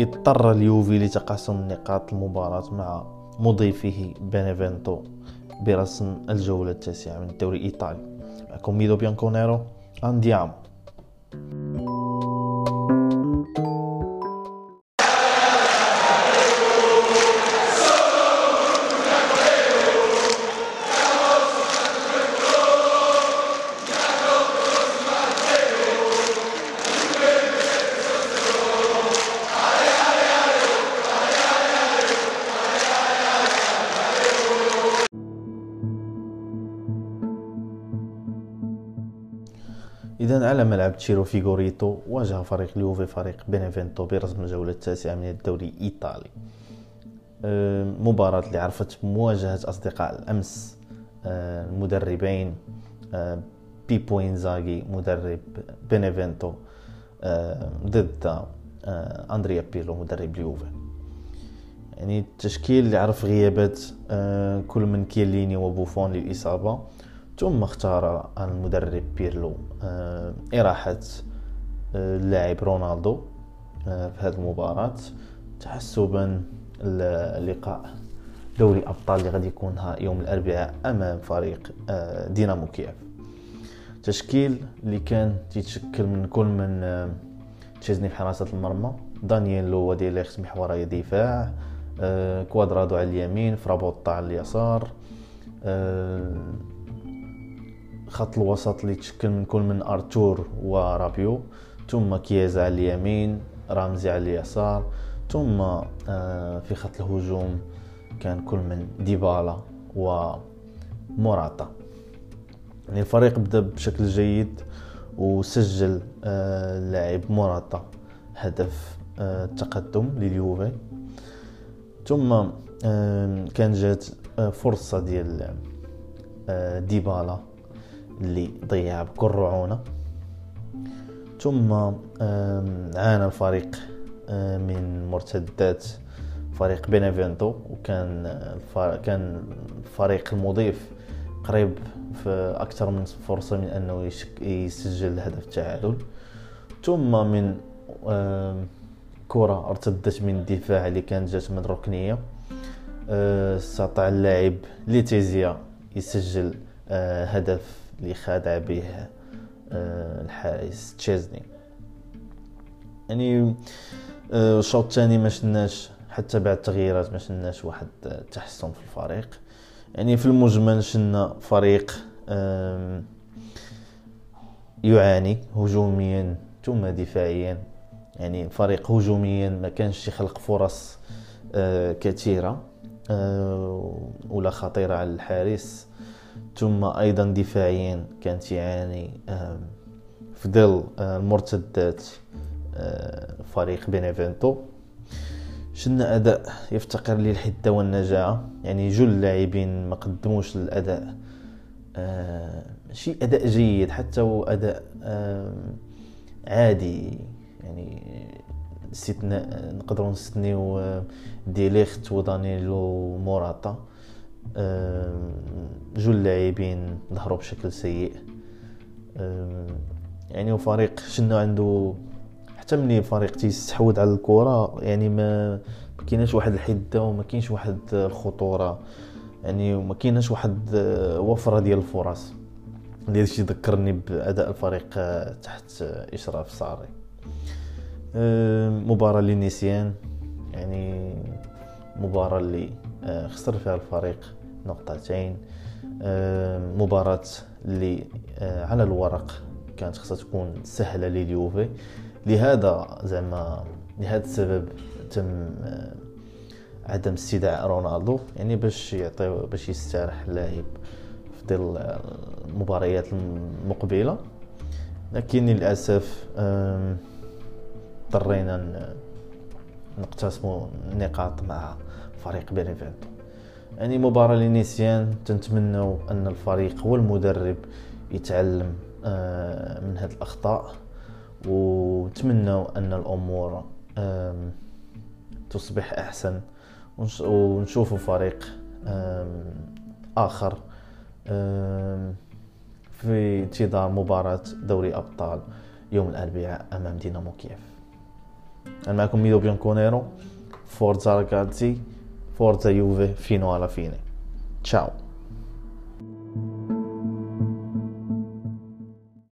اضطر اليوفي لتقاسم نقاط المباراة مع مضيفه بينيفنتو برسم الجولة التاسعة من الدوري الإيطالي معكم ميدو بيانكونيرو andiamo إذا على ملعب تشيرو فيغوريتو واجه فريق اليوفي فريق بينيفينتو برسم الجولة التاسعة من الدوري الإيطالي. مباراة اللي عرفت مواجهة أصدقاء الأمس المدربين بيبو إنزاغي مدرب بينيفينتو ضد أندريا بيرلو مدرب اليوفي. يعني التشكيل اللي عرف غيابات كل من كيليني وبوفون للإصابة. ثم اختار المدرب بيرلو. آه، إراحة آه، اللاعب رونالدو آه، في هذه المباراة تحسبا لقاء دوري أبطال اللي غادي يكون يوم الأربعاء أمام فريق دينامو كييف. تشكيل اللي كان تيتشكل من كل من تشيزني في حراسة المرمى. دانييلو وديليخت محوري دفاع. كوادرادو على اليمين فرابوطا على اليسار. خط الوسط اللي تشكل من كل من أرتور ورابيو ثم كيازا على اليمين رامزي على اليسار ثم آه، في خط الهجوم كان كل من ديبالا وموراتا. يعني الفريق بدأ بشكل جيد وسجل آه، اللاعب موراتا هدف آه، التقدم لليوفي. ثم كان جات فرصة ديال ديبالا. اللي ضيع بكل رعونة ثم عانى الفريق من مرتدات فريق بينيفينتو وكان كان الفريق المضيف قريب في أكثر من فرصة من أنه يسجل هدف التعادل ثم من كرة ارتدت من الدفاع اللي كانت جات من ركنيه استطاع اللاعب ليتيزيا يسجل هدف اللي خادع به آه، الحارس تشيزني. يعني آه، الشوط الثاني ما شناش حتى بعد التغييرات ما شناش واحد تحسن في الفريق. يعني في المجمل شنا فريق يعاني هجوميا ثم دفاعيا. يعني فريق هجوميا ما كانش يخلق فرص آه، كثيرة ولا خطيرة على الحارس. ثم أيضا دفاعيا كانت يعاني في ظل المرتدات فريق بينيفينتو شنا أداء يفتقر للحده والنجاعة؟ يعني جل اللاعبين ما قدموش الاداء شيء أداء جيد حتى هو أداء عادي. يعني استثناء نقدروا نستثنيو ديليخت ودانيلو موراتا. جو اللاعبين ظهروا بشكل سيء. يعني وفريق شنو عنده؟ حتى ملي الفريق تيستحوذ على الكرة يعني ما كايناش واحد الحدة وما كاينش واحد الخطورة. يعني وما كايناش واحد وفرة ديال الفرص اللي شي ذكرني بأداء الفريق تحت إشراف صاري. مباراة للنسيان يعني مباراة اللي آه، خسر فيها الفريق نقطتين. مباراة اللي آه، على الورق كانت خصها تكون سهلة لليوفي. لهذا زعما لهذا السبب تم آه، عدم استدعاء رونالدو يعني باش يعطيو باش يستريح اللاعب في ظل المباريات المقبلة. لكن للأسف اضطرينا نقتسموا النقاط مع فريق بينيفينتو يعني مباراة لنيسيان تنتمنوا أن الفريق والمدرب يتعلم آه، من هذه الأخطاء ونتمنوا أن الأمور تصبح أحسن ونشوفوا فريق آخر في انتظار مباراة دوري أبطال يوم الأربعاء أمام دينامو كييف. al mio comito bianconero, forza ragazzi, forza Juve fino alla fine. Ciao.